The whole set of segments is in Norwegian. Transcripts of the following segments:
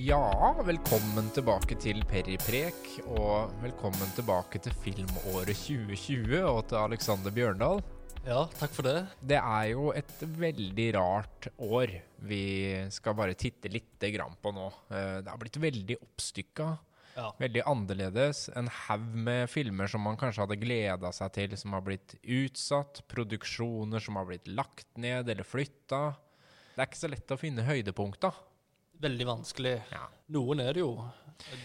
Ja, velkommen tilbake til Periprek, og velkommen tilbake til filmåret 2020 og til Alexander Bjørndal. Ja, takk for det. Det er jo et veldig rart år vi skal bare titte litt grann på nå. Eh, Det har blitt veldig oppstykka, Ja. veldig annerledes. En haug med filmer som man kanskje hadde gleda seg til, som har blitt utsatt. Produksjoner som har blitt lagt ned eller flytta. Det er ikke så lett å finne høydepunkta. Veldig vanskelig. Ja. Noen er det jo.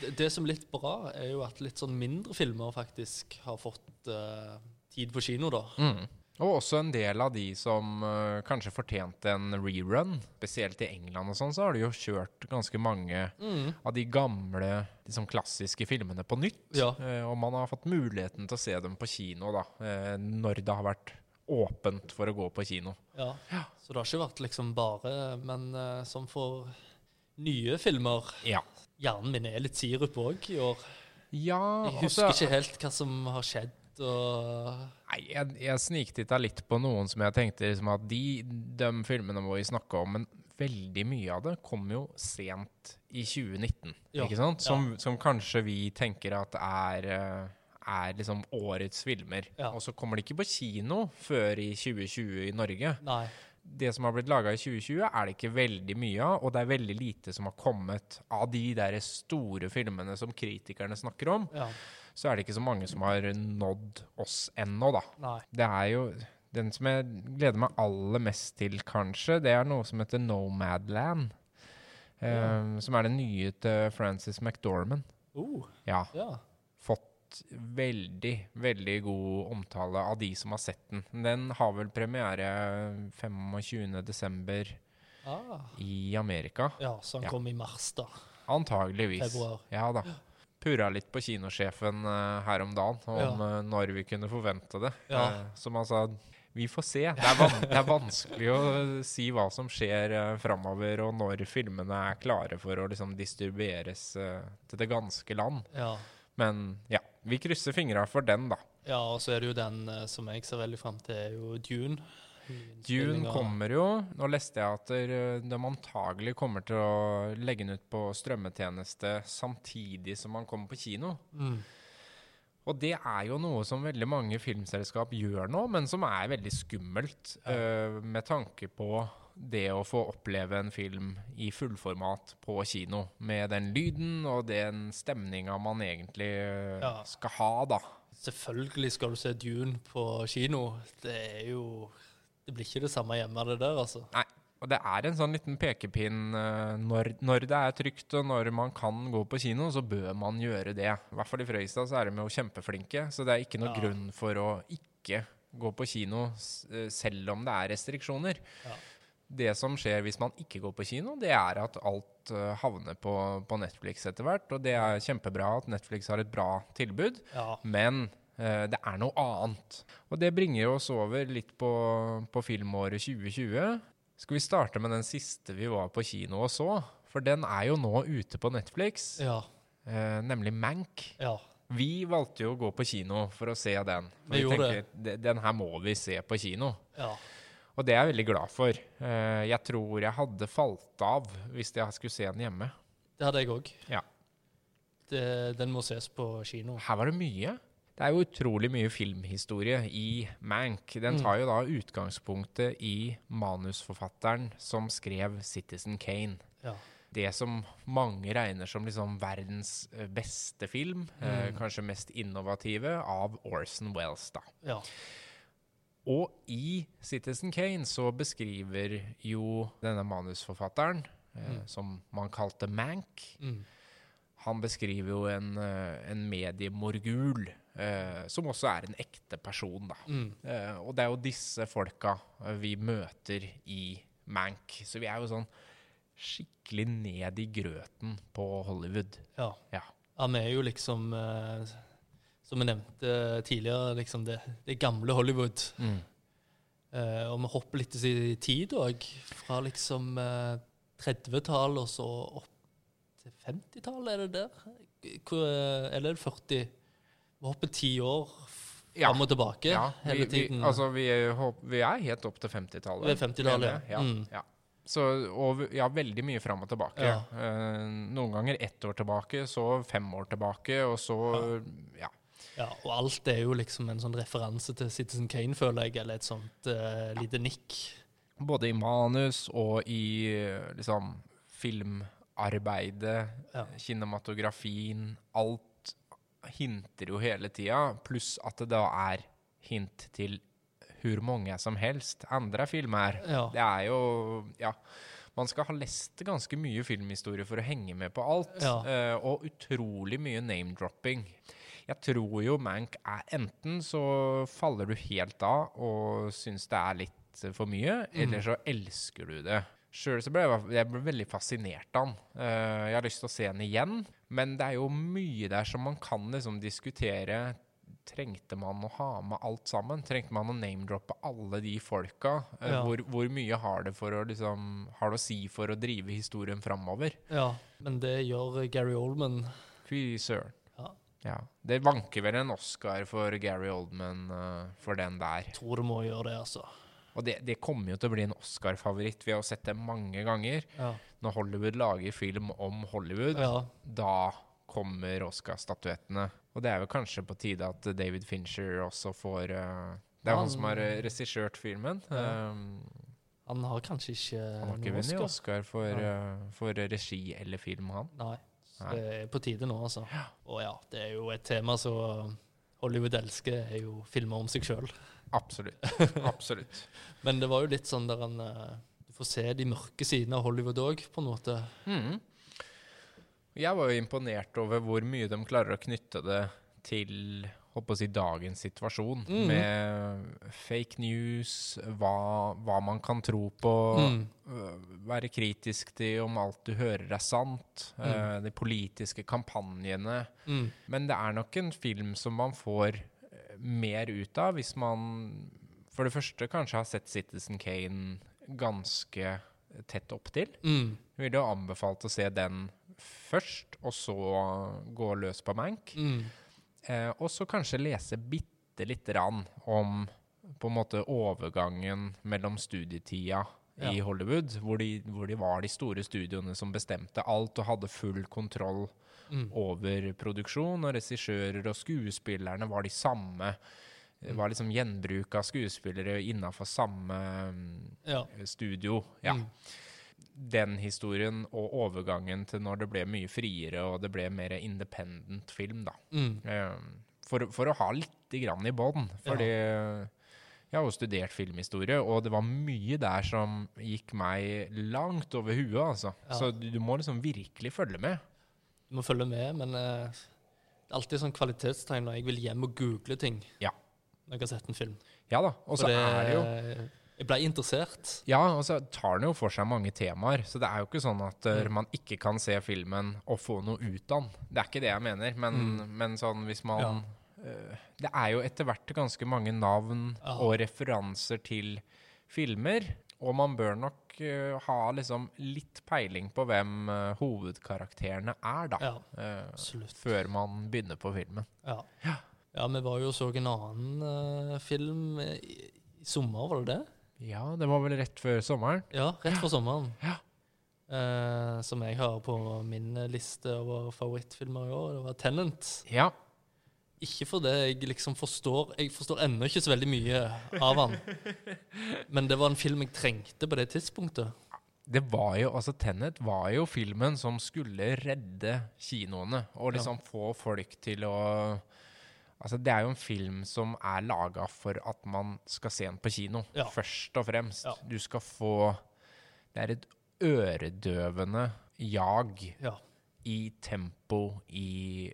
Det, det som er litt bra, er jo at litt sånn mindre filmer faktisk har fått uh, tid på kino, da. Mm. Og også en del av de som uh, kanskje fortjente en rerun. Spesielt i England og sånn, så har de jo kjørt ganske mange av de gamle, liksom klassiske filmene på nytt. Ja. Uh, og man har fått muligheten til å se dem på kino, da. Uh, når det har vært åpent for å gå på kino. Ja. Så det har ikke vært liksom bare Men som for nye filmer Ja. Hjernen min er litt sirup òg i år. Ja, Jeg husker husker ikke helt hva som har skjedd. Og Nei, jeg, jeg sniktitta litt på noen som jeg tenkte liksom at de, de filmene må vi snakke om, men veldig mye av det kom jo sent i 2019, Ja, ikke sant? Som, som kanskje vi tenker at er, eh, er liksom årets filmer. Ja. Og så kommer de ikke på kino før i 2020 i Norge. Nei. Det som har blitt laga i 2020, er det ikke veldig mye av, og det er veldig lite som har kommet av de der store filmene som kritikerne snakker om. Ja. Så er det ikke så mange som har nådd oss ennå, da. Nei. Det er jo Den som jeg gleder meg aller mest til, kanskje, det er noe som heter Nomadland. Eh, Som er det nye til Frances McDormand. Oh, Ja. ja. Fått veldig, veldig god omtale av de som har sett den. Den har vel premiere 25.12. Ah. i Amerika. ja, så han Ja. kom i mars, da. Antageligvis. Februar. Ja da. Purra litt på kinosjefen uh, her om dagen om Ja. eh, når vi kunne forvente det. Ja. Uh, som han sa vi får se. Det er, det er vanskelig å si hva som skjer uh, framover, og når filmene er klare for å liksom distribueres uh, til det ganske land. Ja. Men ja, vi krysser fingra for den, da. ja, og så er det jo den eh, som jeg ser veldig frem til, er jo Dune. Dune kommer jo. Nå leste jeg at de antagelig kommer til å legge den ut på strømmetjeneste samtidig som man kommer på kino. Mm. Og det er jo noe som veldig mange filmselskap gjør nå, men som er veldig skummelt eh, med tanke på det å få oppleve en film i fullformat på kino. Med den lyden og den stemninga man egentlig eh, Ja. skal ha, da. Selvfølgelig skal du se Dune på kino. Det er jo Det blir ikke det samme hjemme, det der, altså. Nei. Og det er en sånn liten pekepinn eh, når, når det er trygt og når man kan gå på kino, så bør man gjøre det. I hvert fall i Frøystad så er de jo kjempeflinke, så det er ikke noe Ja. grunn for å ikke gå på kino eh, selv om det er restriksjoner. Ja. Det som skjer hvis man ikke går på kino, det er at alt eh, havner på, på Netflix etter hvert. Og det er kjempebra at Netflix har et bra tilbud. Ja. Men uh, det er noe annet. Og det bringer oss over litt på, på filmåret 2020. Skal vi starte med den siste vi var på kino og så? For den er jo nå ute på Netflix, Ja. uh, nemlig Mank. ja. Vi valgte jo å gå på kino for å se den. Vi, Vi gjorde tenker, "De- Den her må vi se på kino. ja. Og det er jeg veldig glad for. Eh, jeg tror jeg hadde falt av hvis jeg skulle se den hjemme. Det hadde jeg òg. Ja. Den må ses på kino. Her var det mye. Det er jo utrolig mye filmhistorie i Mank. Den Mm. tar jo da utgangspunktet i manusforfatteren som skrev 'Citizen Kane'. Ja. Det som mange regner som liksom verdens eh, beste film, eh, Mm. kanskje mest innovative, av Orson Wells. da. ja. Og i Citizen Kane så beskriver jo denne manusforfatteren, eh, Mm. som man kalte Mank, Mm. han beskriver jo en, eh, en mediemorgul, eh, som også er en ekte person, da. Mm. Eh, og det er jo disse folka eh, vi møter i Mank. Så vi er jo sånn skikkelig ned i grøten på Hollywood. ja. Ja. Han er jo liksom eh, Som vi nevnte tidligere, liksom det, det gamle Hollywood. Mm. Eh, og vi hopper litt i tid òg. Fra liksom eh, 30-tallet og så opp til 50-tallet, er det der? Hvor, eh, eller er det 40? Vi hopper ti år Ja. fram og tilbake Ja, vi, hele vi, altså vi, er, vi er helt opp til 50-tallet. Vi er 50-tallet, ja. ja. Mm. ja. Så, og ja, veldig mye fram og tilbake. Ja. Uh, noen ganger ett år tilbake, så fem år tilbake, og så ja. Ja, og alt er jo liksom en sånn referanse til Citizen Kane, føler jeg, eller et sånt eh, lite nikk. Både i manus og i eh, liksom filmarbeidet, Ja. kinematografien. Alt hinter jo hele tida, pluss at det da er hint til hvor mange som helst andre filmer. Ja. Det er jo Ja. Man skal ha lest ganske mye filmhistorie for å henge med på alt. Ja. eh, og utrolig mye name-dropping. Jeg tror jo Mank er Enten så faller du helt av og syns det er litt for mye, eller så elsker du det. Sjøl så ble jeg, jeg ble veldig fascinert av den. Uh, jeg har lyst til å se den igjen, men det er jo mye der som man kan liksom diskutere. Trengte man å ha med alt sammen? Trengte man å name-droppe alle de folka? Uh, Ja. hvor, hvor mye har det, for å, liksom, har det å si for å drive historien framover? ja. Men det gjør Gary Oldman. Fy søren. Ja. Det vanker vel en Oscar for Gary Oldman uh, for den der. Tror det må gjøre det, altså. Og det, det kommer jo til å bli en Oscar-favoritt. Vi har sett det mange ganger. Ja. Når Hollywood lager film om Hollywood, ja. da kommer Oscar-statuettene. Og det er jo kanskje på tide at David Fincher også får uh, Det er han, han som har eh, regissert filmen. Ja. Um, Han har kanskje ikke han har ikke vunnet Oscar. Oscar for, eh, for regi eller film, han. Nei. Så det er på tide nå, altså. Og ja, det er jo et tema som Hollywood elsker, er jo filmer om seg sjøl. Absolutt. Absolutt. Men det var jo litt sånn der han eh, Du får se de mørke sidene av Hollywood òg, på en måte. Mm. Jeg var jo imponert over hvor mye de klarer å knytte det til håper å si, dagens situasjon. Mhm. Med fake news, hva, hva man kan tro på, Mm. øh, være kritisk til om alt du hører er sant, Mm. øh, de politiske kampanjene. Mm. Men det er nok en film som man får øh, mer ut av hvis man for det første kanskje har sett Citizen Kane ganske tett opptil. Mm. Jeg ville jo anbefalt å se den først, og så gå løs på Mank. Mm. Eh, og så kanskje lese bitte lite grann om på en måte overgangen mellom studietida i Hollywood, hvor de, hvor de var de store studioene som bestemte alt og hadde full kontroll Mm. over produksjon, og regissører og skuespillerne var de samme. Det var liksom gjenbruk av skuespillere innafor samme mm, Ja. studio. Ja Mm. Den historien og overgangen til når det ble mye friere og det ble mer independent film, da. Mm. Eh, For, for å ha litt grann i bånn. Fordi jeg har jo studert filmhistorie, og det var mye der som gikk meg langt over huet, altså. Ja. Så du, du må liksom virkelig følge med. Du må følge med, men eh, det er alltid sånn kvalitetstegn når jeg vil hjem og google ting. Ja. Når jeg har sett en film. Ja da. Og så er det jo Jeg ble interessert. Ja, og så tar den jo for seg mange temaer. Så det er jo ikke sånn at uh, man ikke kan se filmen og få noe ut av den. Det er ikke det jeg mener, men, Mm. men sånn hvis man uh, Det er jo etter hvert ganske mange navn Aha. og referanser til filmer. Og man bør nok uh, ha liksom litt peiling på hvem hovedkarakterene er, da. Ja, før man begynner på filmen. Ja. ja, vi var jo og så en annen eh, film i sommer, var det det? Ja, det var vel rett før sommeren. Ja, rett før sommeren. Ja. Uh, som jeg har på min liste over favorittfilmer i år. Det var 'Tenant'. Ja. Ikke fordi jeg liksom forstår Jeg forstår ennå ikke så veldig mye av han. Men det var en film jeg trengte på det tidspunktet. Det var jo, altså Tenet var jo filmen som skulle redde kinoene, og liksom få folk til å Altså, det er jo en film som er laga for at man skal se den på kino, Ja. først og fremst. Ja. Du skal få Det er et øredøvende jag Ja. i tempo, i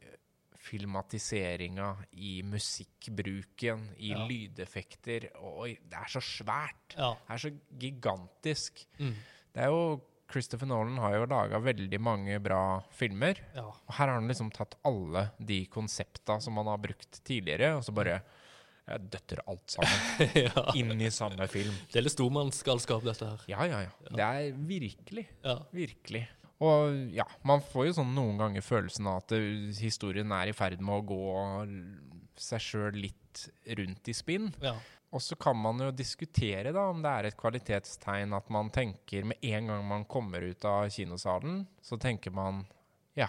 filmatiseringa, i musikkbruken, i lydeffekter. Oi, det er så svært! Det er så gigantisk. Mm. Det er jo Christopher Nolan har jo laga veldig mange bra filmer. ja. Og her har han liksom tatt alle de konsepta som han har brukt tidligere, og så bare jeg døtter alt sammen ja. inn i samme film. Det er litt stormannsgalskap, dette her. Ja, ja, ja. Det er virkelig, Ja. virkelig. Og ja, man får jo sånn noen ganger følelsen av at eh, historien er i ferd med å gå seg sjøl litt rundt i spinn. ja. Og så kan man jo diskutere da om det er et kvalitetstegn at man tenker med en gang man kommer ut av kinosalen, så tenker man ja,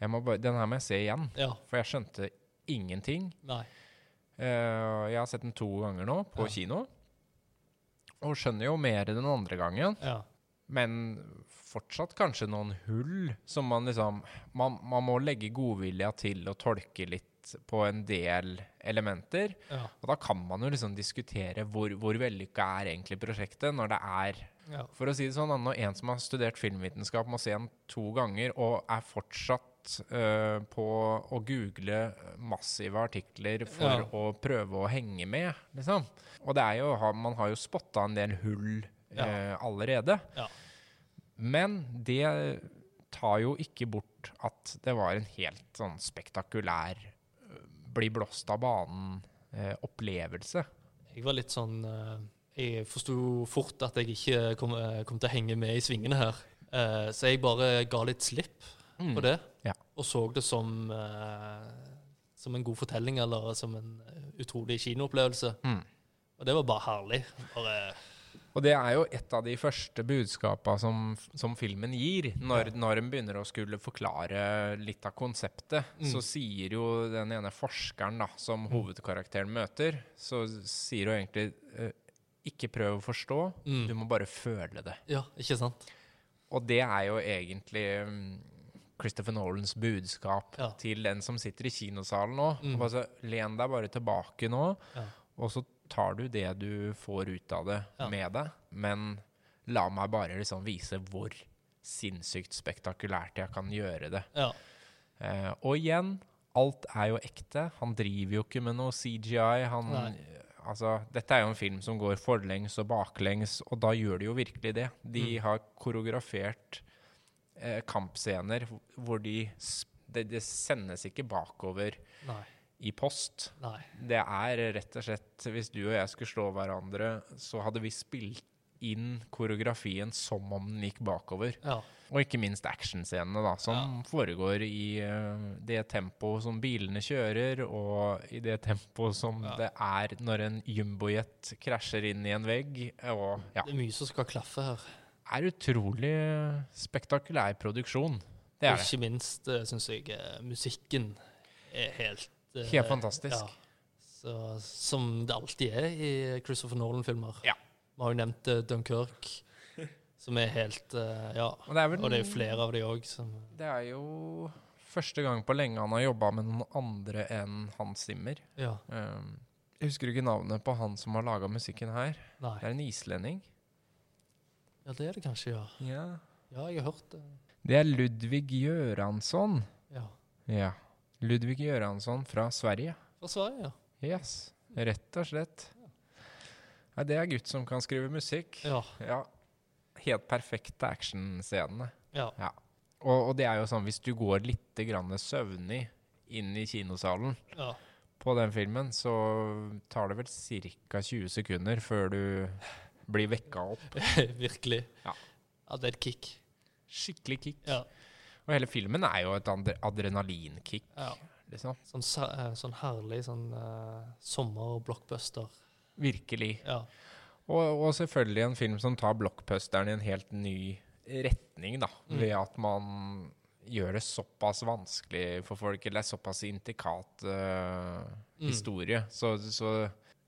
jeg må bare, den her må jeg se igjen, Ja. for jeg skjønte ingenting. Nei. Uh, jeg har sett den to ganger nå på Ja. kino, og skjønner jo mer den andre gangen. Ja. Men fortsatt kanskje noen hull som man liksom Man, man må legge godvilja til å tolke litt på en del elementer. Ja. Og da kan man jo liksom diskutere hvor, hvor vellykka er egentlig prosjektet, når det er Ja. For å si det sånn, når en som har studert filmvitenskap, må se den to ganger og er fortsatt øh, på å google massive artikler for Ja. å prøve å henge med, liksom. Og det er jo, man har jo spotta en del hull eh, allerede. Ja. Men det tar jo ikke bort at det var en helt sånn spektakulær øh, bli blåst av banen-opplevelse. Jeg var litt sånn eh, Jeg forsto fort at jeg ikke kom, eh, kom til å henge med i svingene her. Eh, så jeg bare ga litt slipp på det, Ja. og så det som eh, som en god fortelling eller som en eh, utrolig kinoopplevelse. Mm. Og det var bare herlig. Bare, Og det er jo et av de første budskapa som, som filmen gir. Når, når en begynner å skulle forklare litt av konseptet, Mm. så sier jo den ene forskeren da, som hovedkarakteren møter, så sier hun egentlig eh, ikke prøv å forstå, Mm. du må bare føle det. ja, ikke sant? Og det er jo egentlig mm, Christopher Nolans budskap Ja. til den som sitter i kinosalen nå. Mm. Altså, len deg bare tilbake nå, Ja. og så tar du det du får ut av det, Ja. med deg. Men la meg bare liksom vise hvor sinnssykt spektakulært jeg kan gjøre det. Ja. Eh, og igjen, alt er jo ekte. Han driver jo ikke med noe CGI. Han, altså, dette er jo en film som går forlengs og baklengs, og da gjør de jo virkelig det. De Mm. har koreografert eh, kampscener hvor de det, det sendes ikke bakover Nei. I post. Nei. Det er rett og slett Hvis du og jeg skulle slå hverandre, så hadde vi spilt inn koreografien som om den gikk bakover. Ja. Og ikke minst actionscenene, da, som foregår i uh, det tempoet som bilene kjører, og i det tempoet som Ja. det er når en jumbojet krasjer inn i en vegg. Og ja, Det er mye som skal klaffe her. Det er utrolig spektakulær produksjon. Det Og ikke det. minst uh, syns jeg eh, musikken er helt eh, Helt fantastisk. Ja. Så, som det alltid er i Christopher Nolan-filmer. Ja. Vi har jo nevnt uh, Dunkerque, som er helt eh, Ja. Og det er vel Og det er flere av de òg som Det er jo første gang på lenge han har jobba med noen andre enn Hans Zimmer. Ja. Um, jeg husker ikke navnet på han som har laga musikken her. Nei. Det er en islending. Ja, det er det kanskje, ja. Ja. Ja, jeg har hørt det. Det er Ludvig Gjøransson. Ja. Ja. Ludvig Göransson fra Sverige. Fra Sverige, ja. Yes. Rett og slett. Ja, det er gutt som kan skrive musikk. Ja. Ja. Helt perfekte actionscenene. ja. Ja. Og, og det er jo sånn, hvis du går litt grann søvnig inn i kinosalen ja. på den filmen, så tar det vel ca. 20 sekunder før du blir vekka opp. Virkelig. Ja. ja, det er et kick. Skikkelig kick. Ja. Og hele filmen er jo et adrenalinkick, ja. liksom. Sånn, eh, sånn herlig sånn uh, sommerblockbuster. Virkelig. Ja. Og, og selvfølgelig en film som tar blockbusteren i en helt ny retning, da. Mm. Ved at man gjør det såpass vanskelig for folk, eller såpass intrikat eh, Mm. historie. Så, så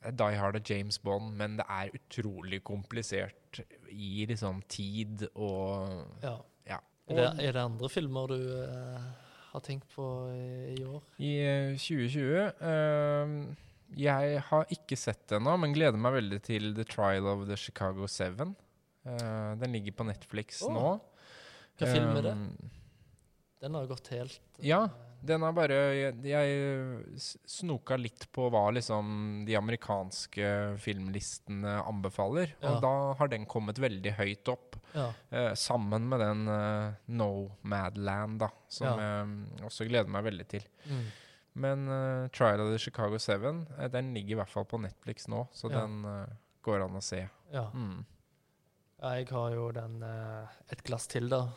Die Hard og James Bond, men det er utrolig komplisert i liksom tid og ja. Er det, er det andre filmer du uh, har tenkt på i, i år? I eh, 2020 uh, Jeg har ikke sett det ennå, men gleder meg veldig til The Trial of the Chicago Seven. Uh, den ligger på Netflix oh. nå. Hva film er det? Eh, Den har gått helt Ja. Eh, Den er bare Jeg, jeg snoka litt på hva liksom de amerikanske filmlistene anbefaler. Og Ja. da har den kommet veldig høyt opp. ja. Eh, sammen med den eh, Nomadland, da, som Ja. jeg også gleder meg veldig til. Mm. Men uh, Trial of the Chicago Seven, eh, den ligger i hvert fall på Netflix nå, så den uh, går an å se. ja. Mm. Jeg har jo den eh, Et glass til, da.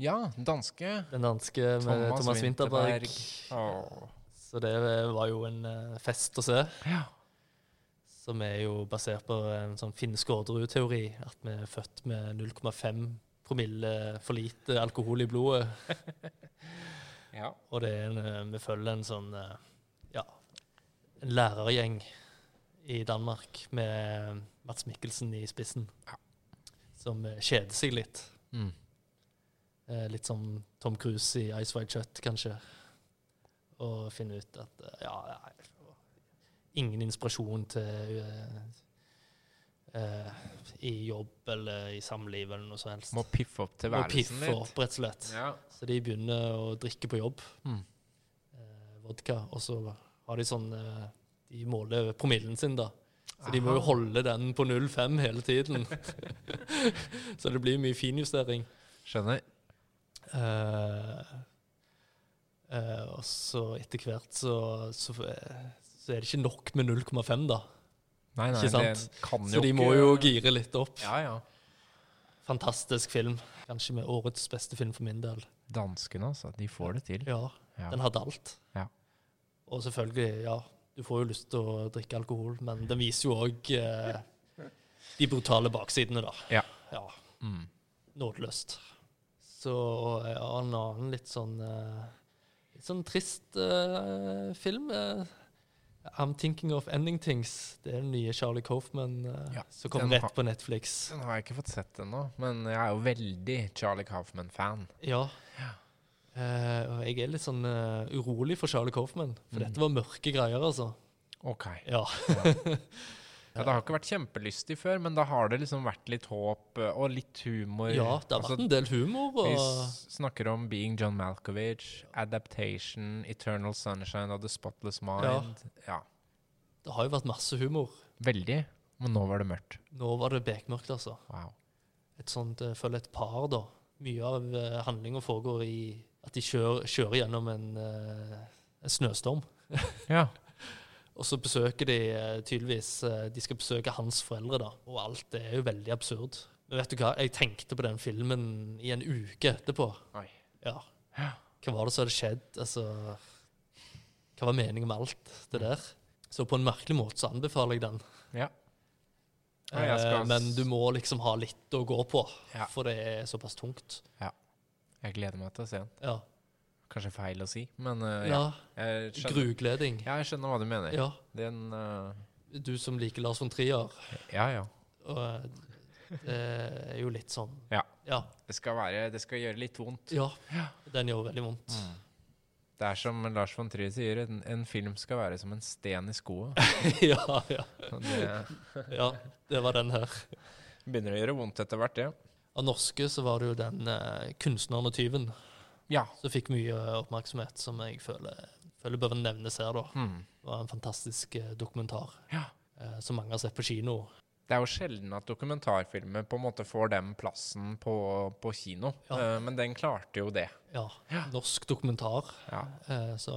Ja, danske. Den danske med Thomas Thomas, Winterberg. Åh. Så det var jo en eh, fest å se. Ja. Som er jo basert på en sånn finsk Orderud-teori. At vi er født med 0,5 promille for lite alkohol i blodet. Ja. Og det er en, eh, vi følger en sånn eh, ja, en lærergjeng i Danmark med Mats Mikkelsen i spissen. Ja. Som kjeder seg litt. Mm. Eh, litt som Tom Cruise i Ice White Shut, kanskje. Og finne ut at eh, ja, ingen inspirasjon til uh, i jobb eller i samliv eller noe som helst. Må piffe opp Må tilværelsen piffe litt. opp, rett og slett. Ja. Så de begynner å drikke på jobb. Mm. Uh, vodka. Og så har de sånn uh, De måler promillen sin, da. Så de må jo holde den på 0,5 hele tiden. så det blir mye finjustering. Skjønner. Eh, uh, og så etter hvert så, så, så er det ikke nok med 0,5, da. Nei, nei, Ikke det sant? Så de må jo gire litt opp. Ja, ja. Fantastisk film. Kanskje med årets beste film for min del. Danskene, altså. De får det til. Ja, Ja. den hadde alt. Ja. Og selvfølgelig, ja, du får jo lyst til å drikke alkohol, men den viser jo òg eh, de brutale baksidene, da. Ja. ja Mm. nådeløst. Så og en annen litt sånn eh, Litt sånn trist uh, film. eh, I'm Thinking of Ending Things. Det er den nye Charlie Coffman uh, Ja, som kommer rett har- på Netflix. Den har jeg ikke fått sett ennå, men jeg er jo veldig Charlie Kaufman-fan. Ja. Eh, og jeg er litt sånn uh, urolig for Charlie Coffman, for Mm. dette var mørke greier, altså. Ok. Ja. Ja, det har ikke vært kjempelystig før, men da har det liksom vært litt håp eh, og litt humor. ja, det har Altså, vært en del humor. Og, Vi snakker om Being John Malkovich, Adaptation, Eternal Sunshine of the Spotless Mind. Ja. det har jo vært masse humor. Veldig. Men nå var det mørkt. Nå var det bekmørkt, altså. Wow. Et sånt, jeg føler et par, da. Mye av uh, handlinga foregår i at de kjører, kjører gjennom en, eh, en snøstorm. Ja. Og så besøker de eh, tydeligvis eh, De skal besøke hans foreldre, da. Og alt det er jo veldig absurd. Men vet du hva, jeg tenkte på den filmen i en uke etterpå. Oi. Ja. Hva var det som hadde skjedd? Altså Hva var meningen med alt det der? Så på en merkelig måte så anbefaler jeg den. Ja. Ja, jeg skal Eh, Men du må liksom ha litt å gå på, Ja. for det er såpass tungt. Ja. Jeg gleder meg til å se den. Ja. Kanskje feil å si, men uh, ja. ja. Jeg skjønner, Grugleding. ja, jeg skjønner hva du mener. Ja. Den eh, Du som liker Lars von Trier. Ja, ja. Og eh, det er jo litt sånn Ja. Ja. Det skal, være, det skal gjøre litt vondt. ja. Den gjør veldig vondt. Mm. Det er som Lars von Trier sier, en, en film skal være som en sten i skoa. ja, ja. Det ja. Det var den her. begynner å gjøre vondt etter hvert, det. Av norske så var det jo den uh, 'Kunstneren og tyven' Ja. som fikk mye oppmerksomhet, som jeg føler, føler bør nevnes her, da. Mm. Det var en fantastisk eh, dokumentar Ja. eh, som mange har sett på kino. Det er jo sjelden at dokumentarfilmer på en måte får den plassen på, på kino, Ja. Eh, men den klarte jo det. Ja. Norsk dokumentar. Ja. Eh, så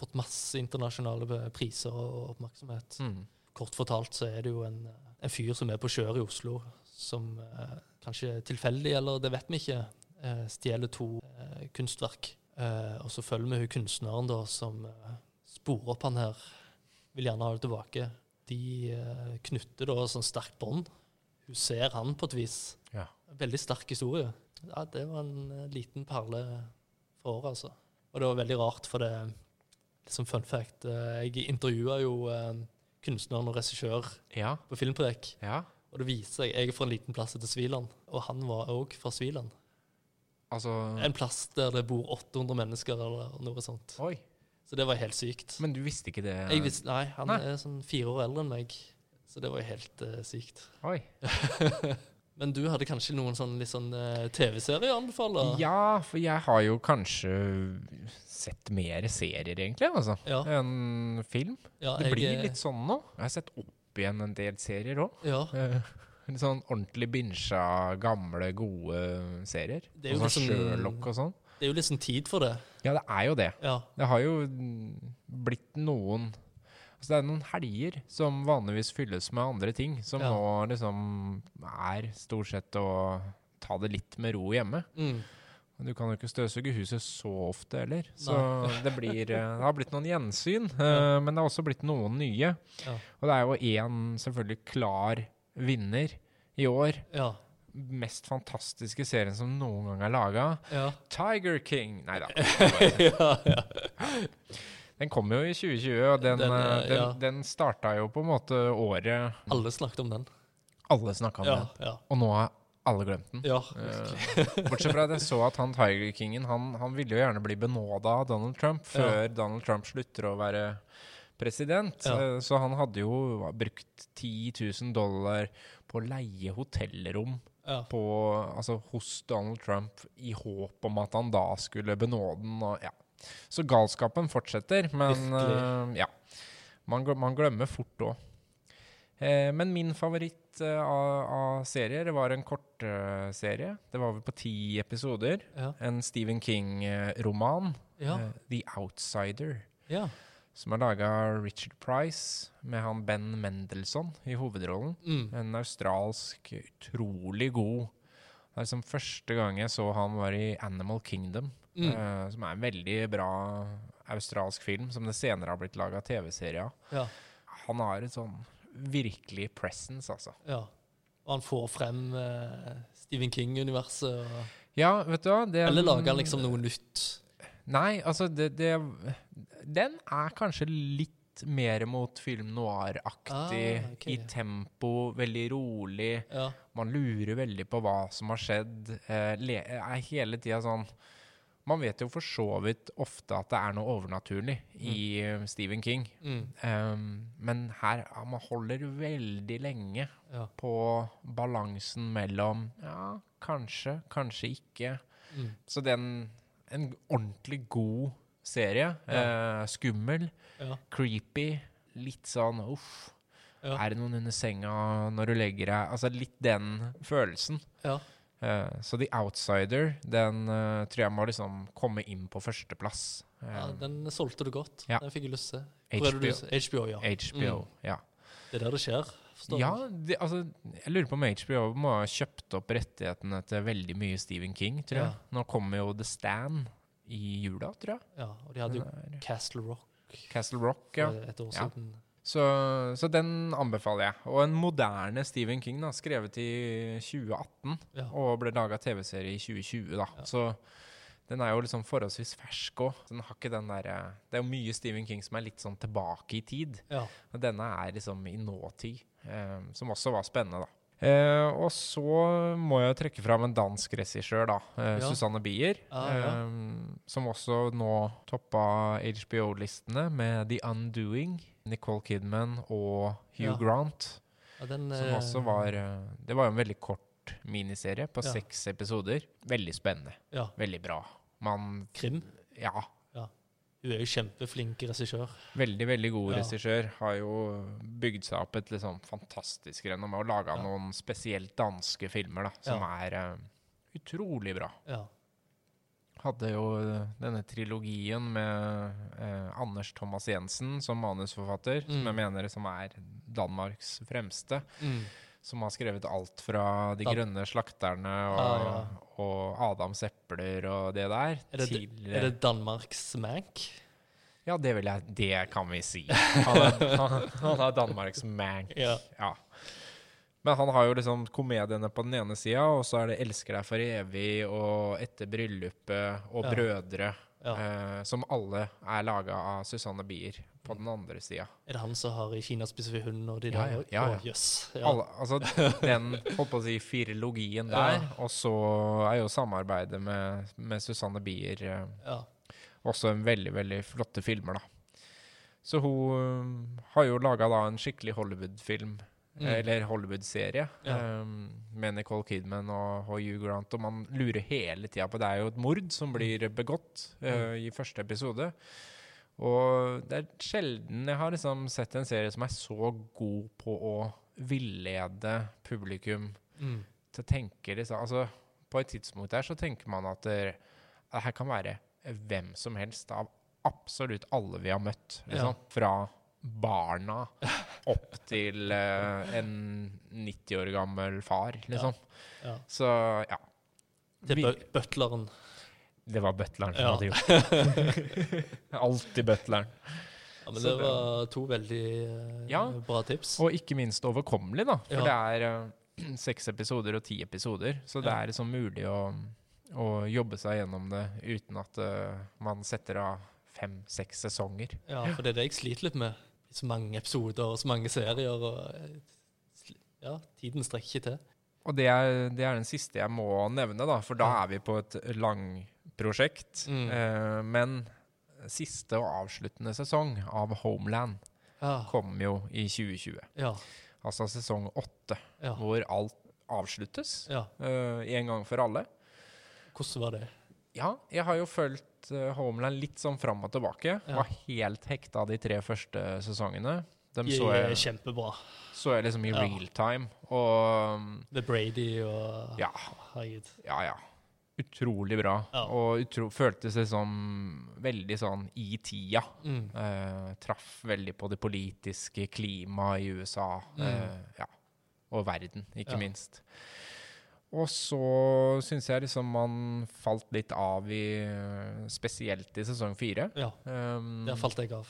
fått masse internasjonale priser og oppmerksomhet. Mm. Kort fortalt så er det jo en, en fyr som er på kjør i Oslo, som eh, kanskje tilfeldig, eller det vet vi ikke, eh, stjeler to eh, kunstverk. Eh, og så følger vi hun kunstneren da, som eh, sporer opp han her, vil gjerne ha det tilbake. De eh, knytter da sånn sterkt bånd. Hun ser han på et vis. Ja. Veldig sterk historie. Ja, det var en eh, liten perle for året, altså. Og det var veldig rart, for det liksom fun fact, eh, jeg intervjua jo eh, kunstneren og regissør Ja. på Filmprek. ja. Og det viser seg Jeg er fra en liten plass etter Sviland, og han var òg fra Sviland. Altså En plass der det bor 800 mennesker, eller noe sånt. Oi. Så det var helt sykt. Men du visste ikke det? Visste, nei, han Nei. er sånn fire år eldre enn meg, så det var jo helt uh, sykt. Oi. Men du hadde kanskje noen sånn litt sånn uh, TV-serier å anbefale? Ja, for jeg har jo kanskje sett mer serier, egentlig, altså, Ja. enn film. Ja, Det jeg, blir eh, litt sånn nå. Jeg har sett opp igjen en del serier òg. Ja. Litt sånn ordentlig binsja, gamle, gode serier. Det er jo sånn liksom- Sherlock og sånn. Det er jo liksom tid for det. Ja, det er jo det. Ja. Det har jo blitt noen Altså Det er noen helger som vanligvis fylles med andre ting, som Ja. nå liksom er stort sett å ta det litt med ro hjemme. Mm. Du kan jo ikke støvsuge huset så ofte heller, så det, blir, eh, det har blitt noen gjensyn. eh, Men det har også blitt noen nye. Ja. Og det er jo én selvfølgelig klar vinner i år. Ja. Mest fantastiske serien som noen gang er laga. Ja. Tiger King! Nei da. ja, ja. Den kom jo i 2020, og den, Den, eh, eh, den, den starta jo på en måte året Alle snakket om den. alle snakka om den. Og nå har alle glemt den. ja. Eh, bortsett fra at jeg så at han Tiger Kingen han, han ville jo gjerne bli benåda av Donald Trump før Donald Trump slutter å være president. Ja. Eh, så han hadde jo brukt 10 000 dollar på å leie hotellrom ja. på, altså, hos Donald Trump i håp om at han da skulle benåde den. Og, ja. Så galskapen fortsetter, men eh, ja. Man, man glemmer fort òg. Eh, men min favoritt uh, av, serier var en kortserie. det var vel på ti episoder. Ja. En Stephen King-roman, The Outsider, ja. Som er laga Richard Price, med han Ben Mendelsohn i hovedrollen. Mm. En australsk, utrolig god Det er liksom første gang jeg så han var i Animal Kingdom, Mm. uh, som er en veldig bra australsk film, som det senere har blitt laga TV-serie av. Ja. Han har et sånn virkelig presence, altså. ja. Og han får frem uh, Stephen King-universet. og- Ja, vet du hva det, Eller lager han liksom noe nytt? Nei, altså det, det Den er kanskje litt mer mot film noir-aktig Ah, okay. i tempo, veldig rolig. Ja. Man lurer veldig på hva som har skjedd. Eh, er hele tida sånn Man vet jo for så vidt ofte at det er noe overnaturlig i eh, Stephen King. Mm. Um, men her ja, man holder veldig lenge Ja. på balansen mellom Ja, kanskje, kanskje ikke. Mm. Så den En ordentlig god serie. Eh, skummel, creepy, litt sånn uff. Ja. Er det noen under senga når du legger deg? Altså litt den følelsen. Ja. Uh, så The Outsider, den uh, tror jeg må liksom komme inn på førsteplass. ja, Uh, den solgte du godt. Ja. Den fikk jeg lyst til. Du- HBO, ja. HBO, ja. Det er der det skjer. Forstår Ja, det, altså, jeg lurer på om HBO må ha kjøpt opp rettighetene til veldig mye Stephen King, tror jeg. Ja. Nå kommer jo The Stand i jula, tror jeg. ja. Og de hadde jo Den er- Castle Rock Castle Rock, ja. et år Ja. siden. Så, så den anbefaler jeg. Og en moderne Stephen King, da, skrevet i 2018, Ja. og ble laga TV-serie i 2020, da. Så den er jo liksom forholdsvis fersk òg. Den har ikke den derre Det er jo mye Stephen King som er litt sånn tilbake i tid. Ja. Og denne er liksom i nåtid, eh, som også var spennende, da. Eh, og så må jeg trekke fram en dansk regissør, da. Eh, Ja. Susanne Bier. Ah, ja. eh, som også nå toppa HBO-listene med The Undoing. Nicole Kidman og Hugh. Grant. ja den, Som eh, også var eh, Det var jo en veldig kort miniserie på seks episoder. Veldig spennende. Veldig bra. Man Krim. Ja. Hun er jo kjempeflink regissør. Veldig, veldig god Ja. regissør. Har jo bygd seg opp et liksom fantastisk renommé og laga Ja. noen spesielt danske filmer da, som Ja. er uh, utrolig bra. Ja. Hadde jo eh, denne trilogien med eh, Anders Thomas Jensen som manusforfatter, som Mm. jeg mener som er Danmarks fremste. Mm. Som har skrevet alt fra De grønne slakterne og, Ah, ja. og Adams epler og det der. Er det, til, er det Danmarks Mank? Ja, det vil jeg Det kan vi si. Han er, han, han er Danmarks Mank. Ja. Ja. Men han har jo liksom komediene på den ene sida, og så er det 'Elsker deg for evig' og 'Etter bryllupet' og Ja. 'Brødre', Ja. eh, som alle er laga av Susanne Bier på den andre sida. Er det han som har i Kina spiser vi hund og de Ja, der? ja, ja, Oh, jøss. Ja. Alle, altså den holdt på å si firologien der, og så er jo samarbeidet med, med Susanne Bier eh, Ja. også en veldig, veldig flotte filmer, da. Så hun øh, har jo laga en skikkelig Hollywood-film, Mm. eller Hollywood-serie, Ja. um, med Nicole Kidman og, og Hugh Grant. Og man lurer hele tida på Det er jo et mord som blir begått uh, i første episode. Og det er sjelden jeg har liksom sett en serie som er så god på å villede publikum Mm. til å tenke liksom, altså, På et tidspunkt der så tenker man at det, her kan være hvem som helst av absolutt alle vi har møtt. Liksom. Fra barna opp til uh, en 90 år gammel far, liksom. Ja. Så ja. Til butleren. Det var butleren som Ja. hadde gjort det. Alltid butleren. Ja, men Så det var to veldig uh, Ja. bra tips. Og ikke minst overkommelig, da. For Ja. det er uh, seks episoder og ti episoder. Så det er liksom mulig å, å jobbe seg gjennom det uten at man setter av fem-seks sesonger. Ja, for det er det jeg sliter litt med. Så mange episoder og så mange serier. og eh, Ja, tiden strekker ikke til. Og det er, det er den siste jeg må nevne, da, for da er vi på et langprosjekt. Mm. Eh, men siste og avsluttende sesong av Homeland Ja. kom jo i 2020. Ja. Altså sesong åtte, ja. hvor alt avsluttes eh, en gang for alle. Hvordan var det? Ja, jeg har jo fulgt uh, Homeland litt sånn fram og tilbake. Ja. Var helt hekta de tre første sesongene. Dem De så jeg, kjempebra. så jeg liksom i Ja. real time. Og um, The Brady og ja, ja, ja. Utrolig bra. Ja. Og utro, føltes liksom veldig sånn i tida. Mm. Uh, traff veldig på det politiske klimaet i USA. Mm. Uh, ja. Og verden, ikke minst. Og så syns jeg liksom man falt litt av i Spesielt i sesong fire. Ja, Um, der falt jeg av.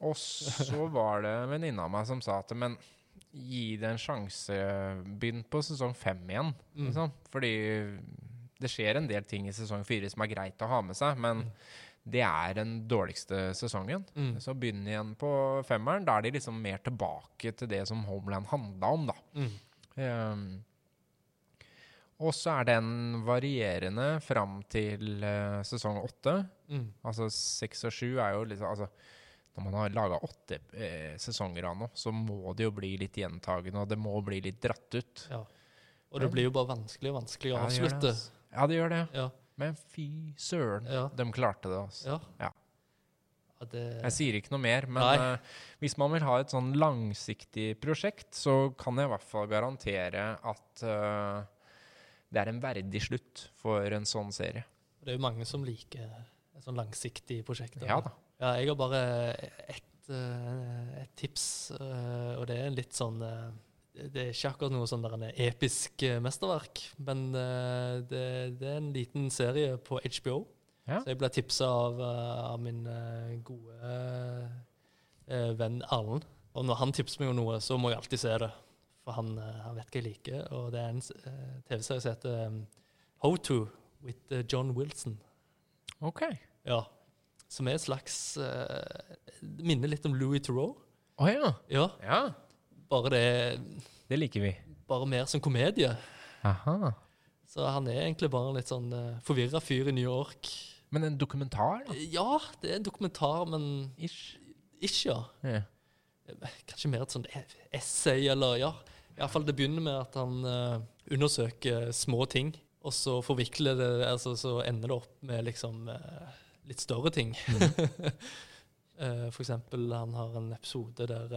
og så var det en venninne av meg som sa at men gi det en sjanse. Begynn på sesong fem igjen. Mm. Liksom. Fordi det skjer en del ting i sesong fire som er greit å ha med seg, men Mm. det er den dårligste sesongen. Mm. Så begynn igjen på femmeren. Da er de liksom mer tilbake til det som Homeland handla om, da. Mm. Um, og så er den varierende fram til uh, sesong åtte. Mm. Altså seks og sju er jo liksom altså, Når man har laga åtte eh, sesonger av noe, så må det jo bli litt gjentagende, og det må bli litt dratt ut. Ja. Og det blir jo bare vanskelig og vanskelig å Ja, det gjør det, altså. Ja, det gjør det. Ja. Men fy søren, de klarte det, altså. Ja. Det, Jeg sier ikke noe mer, men eh, hvis man vil ha et sånn langsiktig prosjekt, så kan jeg i hvert fall garantere at eh, det er en verdig slutt for en sånn serie. det er jo mange som liker et sånn langsiktig prosjekt. Ja da. Ja, jeg har bare ett eh, et tips, eh, og det er litt sånn eh, Det er ikke akkurat noe sånn der en episk mesterverk, men det, det er en liten serie på HBO. Ja. Så jeg ble tipsa av, av min eh, gode venn Erlend. Og når han tipser meg om noe, så må jeg alltid se det. For han, eh, han vet hva jeg liker. Og det er en eh, TV-serie som heter um, How To with uh, John Wilson. OK. Ja. Som er et slags uh, Minner litt om Louis Theroux. Å ja. Ja. Ja, Bare det det liker vi. Bare mer som komedie. Aha. Så han er egentlig bare en litt sånn uh, forvirra fyr i New York. Men en dokumentar, da? Ja, det er en dokumentar, men Ish. ikke, ja. Yeah. Kanskje mer et sånt e- essay, eller ja. Iallfall det begynner med at han uh, undersøker små ting, og så forvikler det altså Så ender det opp med liksom uh, litt større ting. Eh, for eksempel, han har en episode der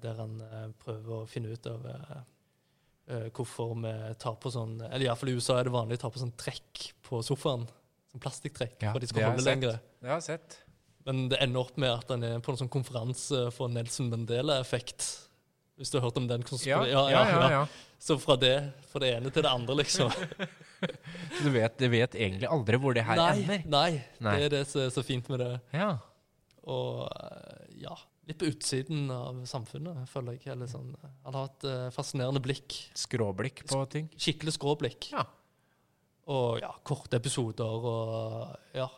Der han prøver å finne ut av hvorfor vi tar på sånn Eller iallfall i USA er det vanlig å ta på sånn trekk på sofaen. Sånn plastikktrekk, Ja, for de skal holde lenger. Det har jeg sett. Men det ender opp med at han er på en sånn konferanse for Nelson Mandela-effekt. Hvis du har hørt om den? Ja, ja, ja. ja. Så fra det, fra det ene til det andre, liksom. Så du vet, du vet egentlig aldri hvor det her nei, ender? nei, Nei. det er det som er så fint med det. Ja. Og eh, ja, litt på utsiden av samfunnet, føler jeg. Eller sånn. Han har et eh, fascinerende blikk. Skråblikk på ting. Skikkelig skråblikk. Ja. Og ja, korte episoder og ja.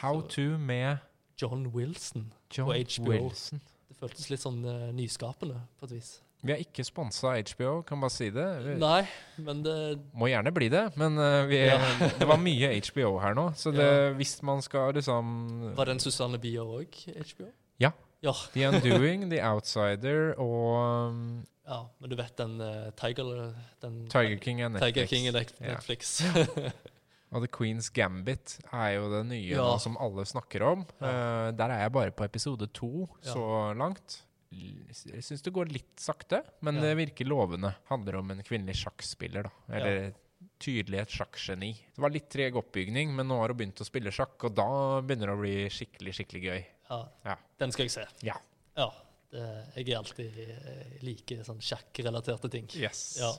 How to med John Wilson. John På HBO. Wilson. Det føltes litt sånn uh, nyskapende, på et vis. Vi er ikke sponsa HBO, kan bare si det. Vi Nei, men det må gjerne bli det, men eh, vi, Ja. det var mye HBO her nå. Så det, Ja. hvis man skal liksom Var den Susanne Bier òg HBO? Ja. Ja. The Undoing, The Outsider og um, ja. Men du vet den uh, Tiger den, Tiger King er Netflix. Tiger King er. Netflix. Og The Queen's Gambit er jo det nye som alle snakker om. Uh, der er jeg bare på episode to så langt. Jeg syns det går litt sakte, men Ja. det virker lovende. Handler om en kvinnelig sjakkspiller, da. Eller tydelig et sjakksgeni. Det var litt treg oppbygning, men nå har hun begynt å spille sjakk, og da begynner det å bli skikkelig, skikkelig gøy. ja. Ja. Den skal jeg se. Ja. Ja. Det, jeg er alltid eh, like sånn sjakkrelaterte ting. Yes. Ja.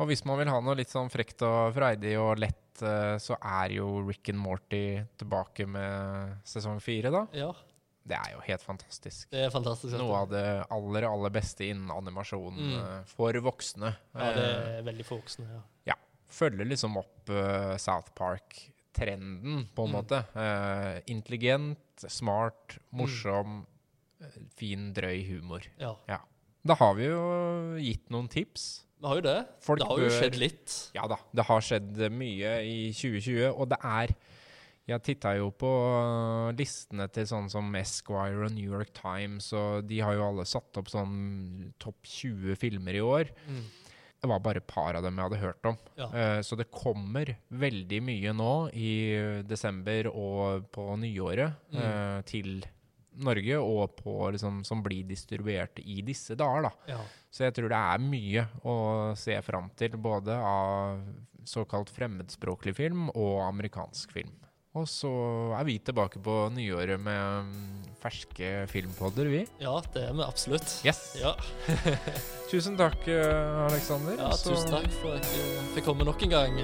Og hvis man vil ha noe litt sånn frekt og freidig og lett, eh, så er jo Rick and Morty tilbake med sesong fire, da. Ja, Det er jo helt fantastisk. det er fantastisk. Noe av det aller, aller beste innen animasjon Mm. eh, for voksne. Ja, det Eh, er veldig for voksne. Ja. ja, følger liksom opp uh, South Park-trenden, på en Mm. måte. Uh, intelligent, smart, morsom, mm. fin, drøy humor. ja. Da har vi jo gitt noen tips. Vi har jo det. Folk det har jo bør- skjedd litt. Ja da, det har skjedd mye i 2020, og det er Jeg titta jo på listene til sånn som Esquire og New York Times, og de har jo alle satt opp sånn topp 20 filmer i år. Mm. Det var bare et par av dem jeg hadde hørt om. Ja. Uh, så det kommer veldig mye nå i desember og på nyåret Mm. uh, til Norge, og på, liksom, som blir distribuert i disse dager. da. Ja. Så jeg tror det er mye å se fram til, både av såkalt fremmedspråklig film og amerikansk film. Og så er vi tilbake på nyåret med mm, ferske filmpodder, vi. ja, det er vi absolutt. Yes! Ja, Tusen takk, eh, Aleksander. ja tusen takk for at jeg fikk komme nok en gang.